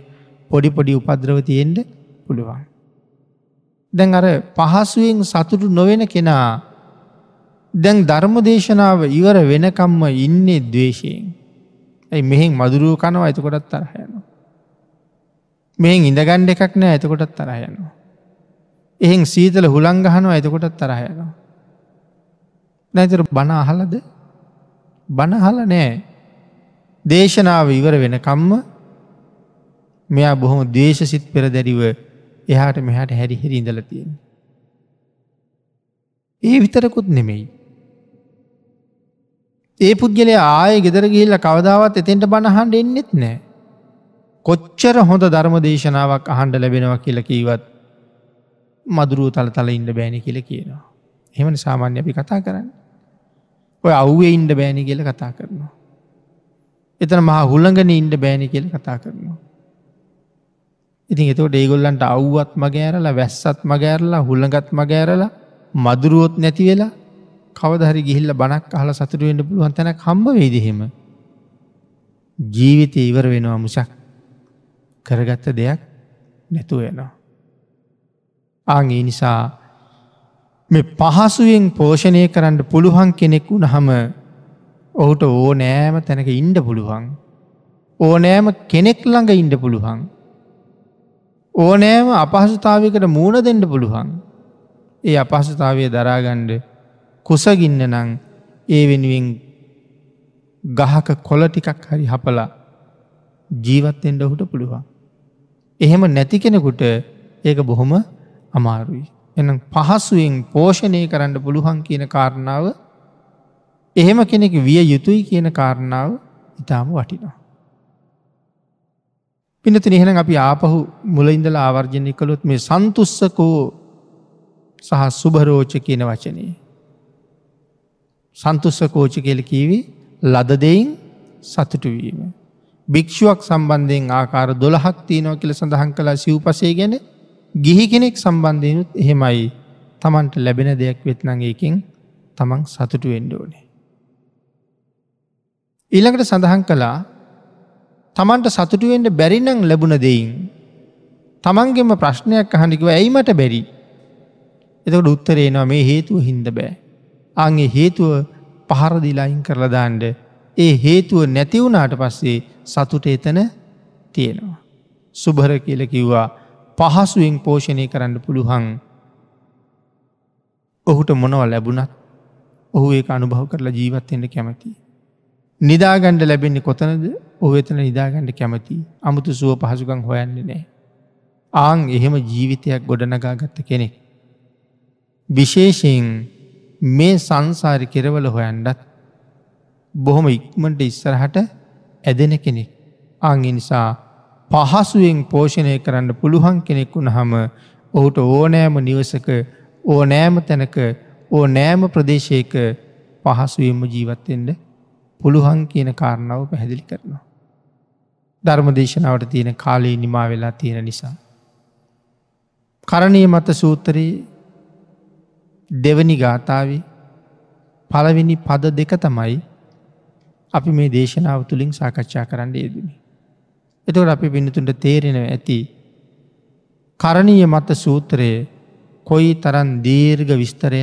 පොඩි පොඩි උපද්‍රව තියෙන්ට පුළුවන්. දැන් අර පහසුවෙන් සතුටු නොවෙන කෙනා දැන් ධර්ම දේශනාව ඉවර වෙනකම්ම ඉන්නේ දවේශයෙන්. ඇයි මෙහෙන් මදුරුව කනවා ඇතකොටත් තරහයනවා. මෙහෙන් ඉඳගණ්ඩ එකක් නෑ ඇතකොටත් තරහයනවා. එහෙන් සීතල හුළංගහනවා ඇතකොටත් තරහයනවා. නැතර බණ අහලද බණහල නෑ දේශනාව ඉවර වෙනකම්ම මෙයා බොහොම දේශ සිත් පෙර දැරිව එහාට මෙහට හැරි හිරි ඉඳල තියෙන. ඒ විතරකුත් නෙමෙයි. ඒ පුද්ගලය ආය ගෙදර ගිහිල්ල කවදාවත් එතෙන්ට බණහන්ඩ එන්නෙත් නෑ. කොච්චර හොඳ ධර්ම දේශනාවක් අහන්ඩ ලැබෙනවා කියල කීවත් මදුරුව තල තල ඉන්න බෑනි කියල කියනවා. එමන සාමාන්‍ය අපි කතා කරන්න. ඔය අව්වේ ඉන්ඩ බෑනි කියල කතා කරනවා. එතන මහා හුළඟන ඉන්ඩ බෑනි කියල කතා කරනවා. ඉතින් එතකොට ඒගොල්ලන්ට අව්වත් මගෑරලා වැස්සත් මගෑරලා හුළඟත් මගෑරලා මදුරුවොත් නැති වෙලා කවදහරි ගිහිල්ල බණක් අහල සතුරුවෙන්ට පුළුවන් තැන කම්බ වේදහෙම ජීවිතය ඉවර වෙනවා මුසක් කරගත්ත දෙයක් නැතුව යනවා. ආගේ නිසා මේ පහසුවෙන් පෝෂණය කරන්න පුළුවන් කෙනෙක් වුණහම ඔහුට ඕ නෑම තැනක ඉන්ඩ පුළුවන්. ඕනෑම කෙනෙක් ළඟ ඉන්ඩ පුළුවන්. ඕනෑම අපහසුතාවකට මූුණ දෙන්න පුළුවන්. ඒ අපහසුතාවය දරාගණ්ඩ කුසගින්න නං ඒ වෙනුවෙන් ගහක කොල ටිකක් හරි හපලා ජීවත්තෙන්ට ඔහුට පුළුවන්. එහෙම නැති කෙනෙකුට ඒක බොහොම අමාරුයි. එනම් පහසුවෙන් පෝෂණය කරන්න පුළුවන් කියන කාරණාව එහෙම කෙනෙක් විය යුතුයි කියන කාරණාව ඉතාම වටිනවා. පිනති එහෙන අපි ආපහු මුලඉඳල ආවර්ජනය කළොත් මේ සන්තුස්සකෝ සහ සුභරෝච කියන වචනයේ. සන්තුස්ස කෝච කෙල කීවී ලදදයින් සතුටුවීම. භික්ෂුවක් සම්බන්ධයෙන් ආකාර දොළහක් තියනෝ කියල සඳහන් කලා සිව්පසේ ගැන ගිහි කෙනෙක් සම්බන්ධයනුත් එහෙමයි තමන්ට ලැබෙන දෙයක් වෙත්නගේකින් තමන් සතුටු වෙන්ඩෝනේ. ඊළඟට සඳහන් කළා තමන්ට සතුටුවෙන්ට බැරිනං ලැබුණ දෙයින් තමන්ගෙම ප්‍රශ්නයක් අහනිකිව ඇයිමට බැරි එතකට උත්තරේනවා මේ හේතුව හින්ද බෑ අගේ හේතුව පහරදිලායින් කරලා දාන්ඩ ඒ හේතුව නැතිවුණට පස්සේ සතුට එතන තියෙනවා. සුභර කියල කිව්වා පහසුවෙන් පෝෂණය කරන්න පුළුවන් ඔහුට මොනව ලැබුණත් ඔහු ඒ අනුභව කරලා ජීවත්වෙන්ට කැමති. නිදාගණ්ඩ ලැබෙන්නේ කොතනද ඔහ එතන නිදාගණ්ඩ කැමති අමුතු සුව පහසුකං හොයන්නේ නෑ. ආං එහෙම ජීවිතයක් ගොඩනගා ගත්ත කෙනෙක්. විශේෂයෙන් මේ සංසාරි කෙරවල හොයන්ඩත් බොහොම ඉක්මට ඉස්සරහට ඇදෙන කෙනෙක්. අංගි නිසා පහසුවෙන් පෝෂණය කරන්න පුළුවන් කෙනෙක් වුණ හම ඔහුට ඕනෑම නිවසක ඕ නෑම තැනක ඕ නෑම ප්‍රදේශයක පහසුවෙන්ම ජීවත්තෙන්ට පුළුවන් කියන කාරණාව පැහැදිලි කරනවා. ධර්ම දේශනාවට තියෙන කාලයේ නිමා වෙලා තියෙන නිසා. කරණය මත සූත්‍රයේ දෙවනි ගාථාව පළවෙනි පද දෙක තමයි අපි මේ දේශනාව තුළින් සාකච්ඡා කරන්න යෙදනි. එතවට අපි පිණිතුන්ට තේරෙනව ඇති කරණීය මත සූත්‍රයේ කොයි තරන් දීර්ග විස්තරය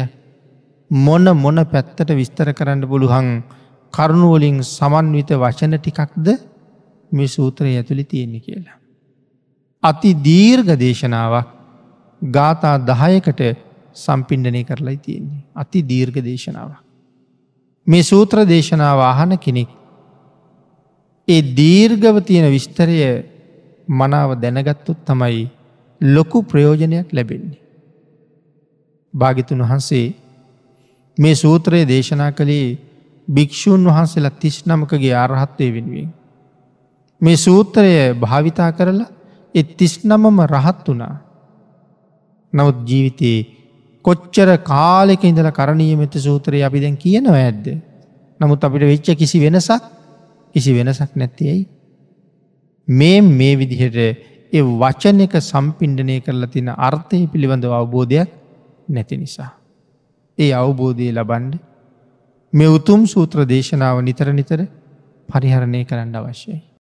මොන මොන පැත්තට විස්තර කරන්න පුළුහන් කරුණුවලින් සමන්විත වචන ටිකක්ද මේ සූත්‍රය ඇතුළි තියෙන්නේ කියලා. අති දීර්ඝ දේශනාවක් ගාථා දහයකට සම්පින්ඩනය කරලයි තියෙන්නේ. අති දීර්ඝ දේශනාවක්. මේ සූත්‍ර දේශනාව ආහන කෙනෙක්. ඒ දීර්ගව තියෙන විස්තරය මනාව දැනගත්තුත් තමයි ලොකු ප්‍රයෝජනයක් ලැබෙන්නේ. භාගිතුන් වහන්සේ මේ සූත්‍රයේ දේශනා කළේ භික්‍ෂූන් වහන්සේලා තිස් නමකගේ ආරහත්වය වෙනුවෙන්. මේ සූත්‍රය භාවිතා කරලා එත් තිස් නමම රහත් වනා. නවත් ජීවිතයේ කොච්චර කාලෙක ඉඳල කරණීයමත සූත්‍රය අපි දැන් කියනවා ඇද්ද. නමුත් අපිට වෙච්ච කිසි වෙනසක් කිසි වෙනසක් නැත්තයයි. මේ මේ විදිහට ඒ වචන එක සම්පින්ඩනය කරලා තින අර්ථය පිළිබඳව අවබෝධයක් නැති නිසා. ඒ අවබෝධය ලබන්ඩ මෙ උතුම් සූත්‍ර දේශනාව නිතර නිතර පරිහරණය කරන්න අවශ්‍යයි.